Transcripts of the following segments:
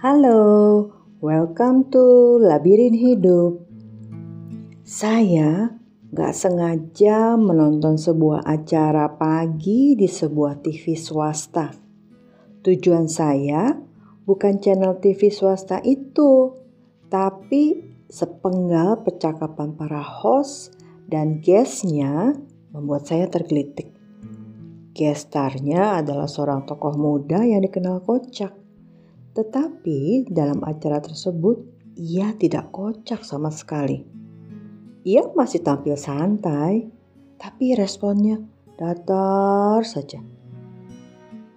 Halo, welcome to Labirin Hidup. Saya gak sengaja menonton sebuah acara pagi di sebuah TV swasta. Tujuan saya bukan channel TV swasta itu, tapi sepenggal percakapan para host dan guestnya membuat saya tergelitik. Gestarnya adalah seorang tokoh muda yang dikenal kocak. Tetapi dalam acara tersebut ia tidak kocak sama sekali. Ia masih tampil santai, tapi responnya datar saja.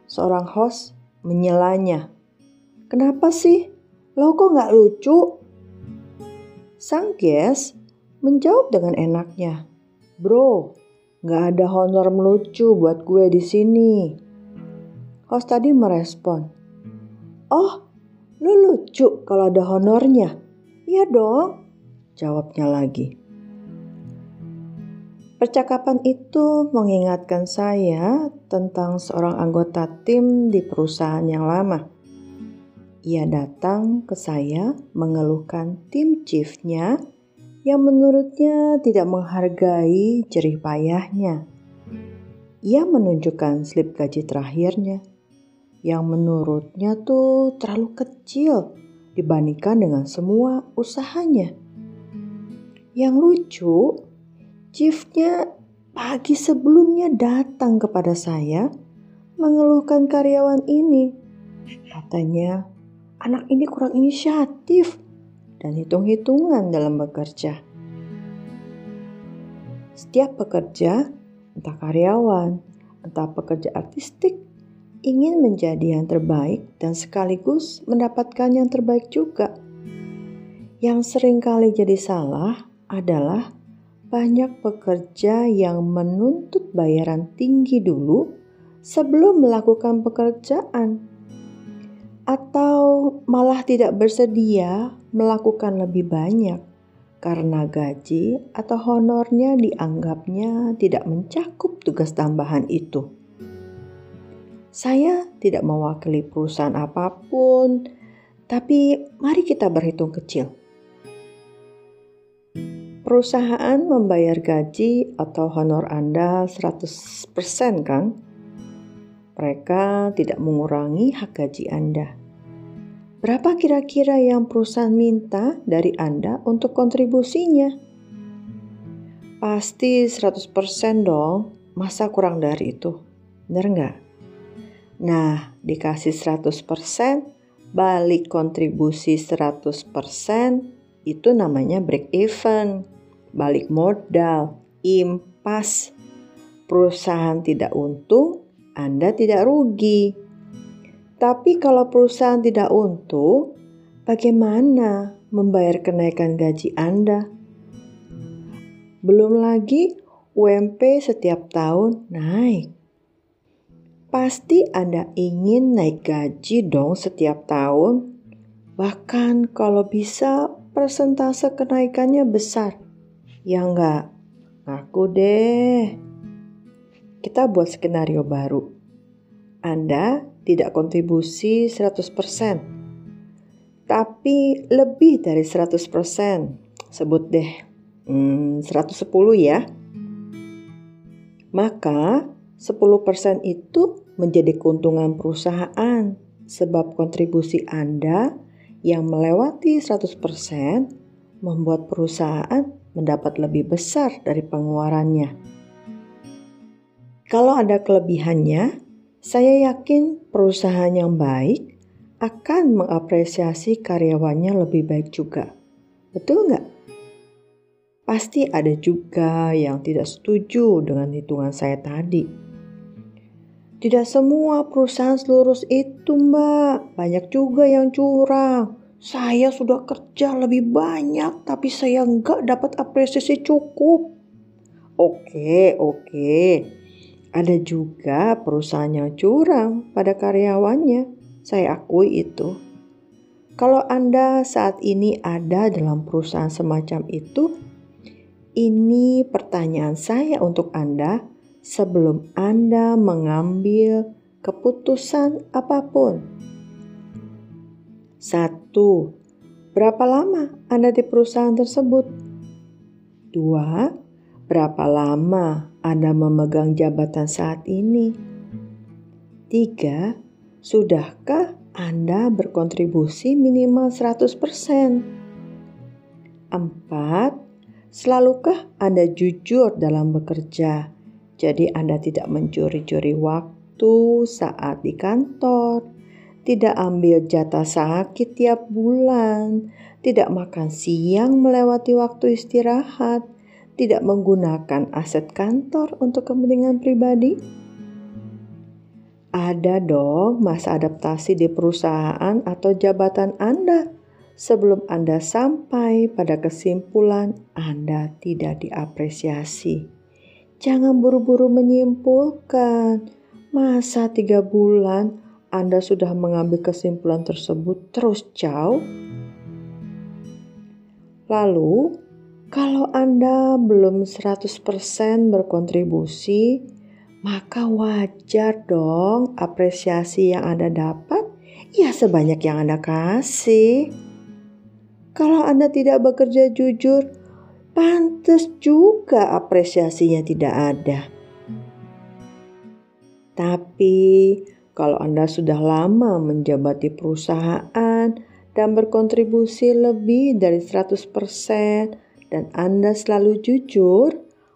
Seorang host menyelanya. Kenapa sih? Lo kok nggak lucu? Sang guest menjawab dengan enaknya. Bro, nggak ada honor melucu buat gue di sini. Host tadi merespon. Oh, lu lucu kalau ada honornya. Iya dong, jawabnya lagi. Percakapan itu mengingatkan saya tentang seorang anggota tim di perusahaan yang lama. Ia datang ke saya mengeluhkan tim chiefnya yang menurutnya tidak menghargai jerih payahnya. Ia menunjukkan slip gaji terakhirnya yang menurutnya tuh terlalu kecil dibandingkan dengan semua usahanya. Yang lucu, chiefnya pagi sebelumnya datang kepada saya mengeluhkan karyawan ini. Katanya, anak ini kurang inisiatif dan hitung-hitungan dalam bekerja. Setiap pekerja, entah karyawan, entah pekerja artistik, ingin menjadi yang terbaik dan sekaligus mendapatkan yang terbaik juga. Yang sering kali jadi salah adalah banyak pekerja yang menuntut bayaran tinggi dulu sebelum melakukan pekerjaan, atau malah tidak bersedia melakukan lebih banyak karena gaji atau honornya dianggapnya tidak mencakup tugas tambahan itu. Saya tidak mewakili perusahaan apa pun, tapi mari kita berhitung kecil. Perusahaan membayar gaji atau honor Anda 100% kan? Mereka tidak mengurangi hak gaji Anda. Berapa kira-kira yang perusahaan minta dari Anda untuk kontribusinya? Pasti 100% dong, masa kurang dari itu? Benar nggak? Nah, dikasih 100%, balik kontribusi 100%, itu namanya break even. Balik modal, impas. Perusahaan tidak untung, Anda tidak rugi. Tapi kalau perusahaan tidak untung, bagaimana membayar kenaikan gaji Anda? Belum lagi UMP setiap tahun naik. Pasti Anda ingin naik gaji dong setiap tahun. Bahkan kalau bisa persentase kenaikannya besar. Ya enggak? Aku deh. Kita buat skenario baru. Anda tidak kontribusi 100%. Tapi lebih dari 100%. Sebut deh. Hmm, 110 ya. Maka 10% itu menjadi keuntungan perusahaan sebab kontribusi Anda yang melewati 100% membuat perusahaan mendapat lebih besar dari pengeluarannya. Kalau ada kelebihannya, saya yakin perusahaan yang baik akan mengapresiasi karyawannya lebih baik juga. Betul nggak? Pasti ada juga yang tidak setuju dengan hitungan saya tadi. Tidak semua perusahaan selurus itu mbak, banyak juga yang curang. Saya sudah kerja lebih banyak tapi saya nggak dapat apresiasi cukup. Oke, oke. Ada juga perusahaan yang curang pada karyawannya. Saya akui itu. Kalau Anda saat ini ada dalam perusahaan semacam itu, ini pertanyaan saya untuk Anda sebelum Anda mengambil keputusan apa pun. Satu, berapa lama Anda di perusahaan tersebut? Dua, berapa lama Anda memegang jabatan saat ini? Tiga, sudahkah Anda berkontribusi minimal 100%? Empat, selalukah Anda jujur dalam bekerja? Jadi Anda tidak mencuri-curi waktu saat di kantor tidak ambil jatah sakit tiap bulan, tidak makan siang melewati waktu istirahat, tidak menggunakan aset kantor untuk kepentingan pribadi? Ada dong masa adaptasi di perusahaan atau jabatan Anda sebelum Anda sampai pada kesimpulan Anda tidak diapresiasi. Jangan buru-buru menyimpulkan, masa tiga bulan anda sudah mengambil kesimpulan tersebut terus jauh? Lalu, kalau Anda belum 100% berkontribusi, maka wajar dong apresiasi yang Anda dapat ya sebanyak yang Anda kasih. Kalau Anda tidak bekerja jujur, pantas juga apresiasinya tidak ada. Tapi kalau Anda sudah lama menjabat di perusahaan dan berkontribusi lebih dari 100% dan Anda selalu jujur,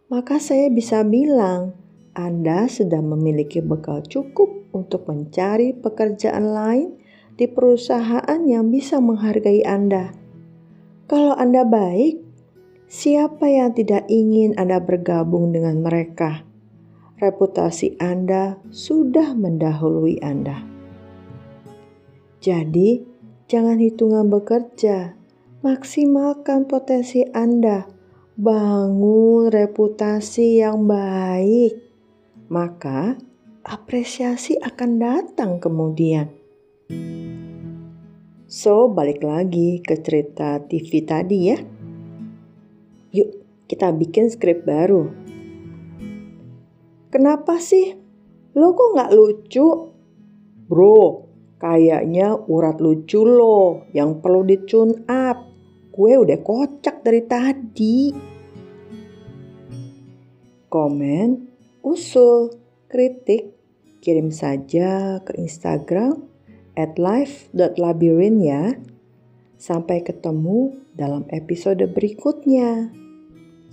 maka saya bisa bilang Anda sudah memiliki bekal cukup untuk mencari pekerjaan lain di perusahaan yang bisa menghargai Anda. Kalau Anda baik, siapa yang tidak ingin Anda bergabung dengan mereka? reputasi Anda sudah mendahului Anda. Jadi, jangan hitungan bekerja, maksimalkan potensi Anda, bangun reputasi yang baik, maka apresiasi akan datang kemudian. So, balik lagi ke cerita TV tadi ya. Yuk, kita bikin skrip baru. Kenapa sih? Lo kok nggak lucu? Bro, kayaknya urat lucu lo yang perlu di tune up. Gue udah kocak dari tadi. Komen, usul, kritik, kirim saja ke Instagram at live.labyrinth ya. Sampai ketemu dalam episode berikutnya.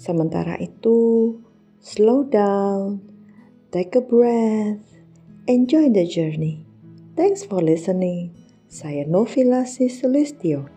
Sementara itu, slow down Take a breath. Enjoy the journey. Thanks for listening. Saya Novila Sisulistio.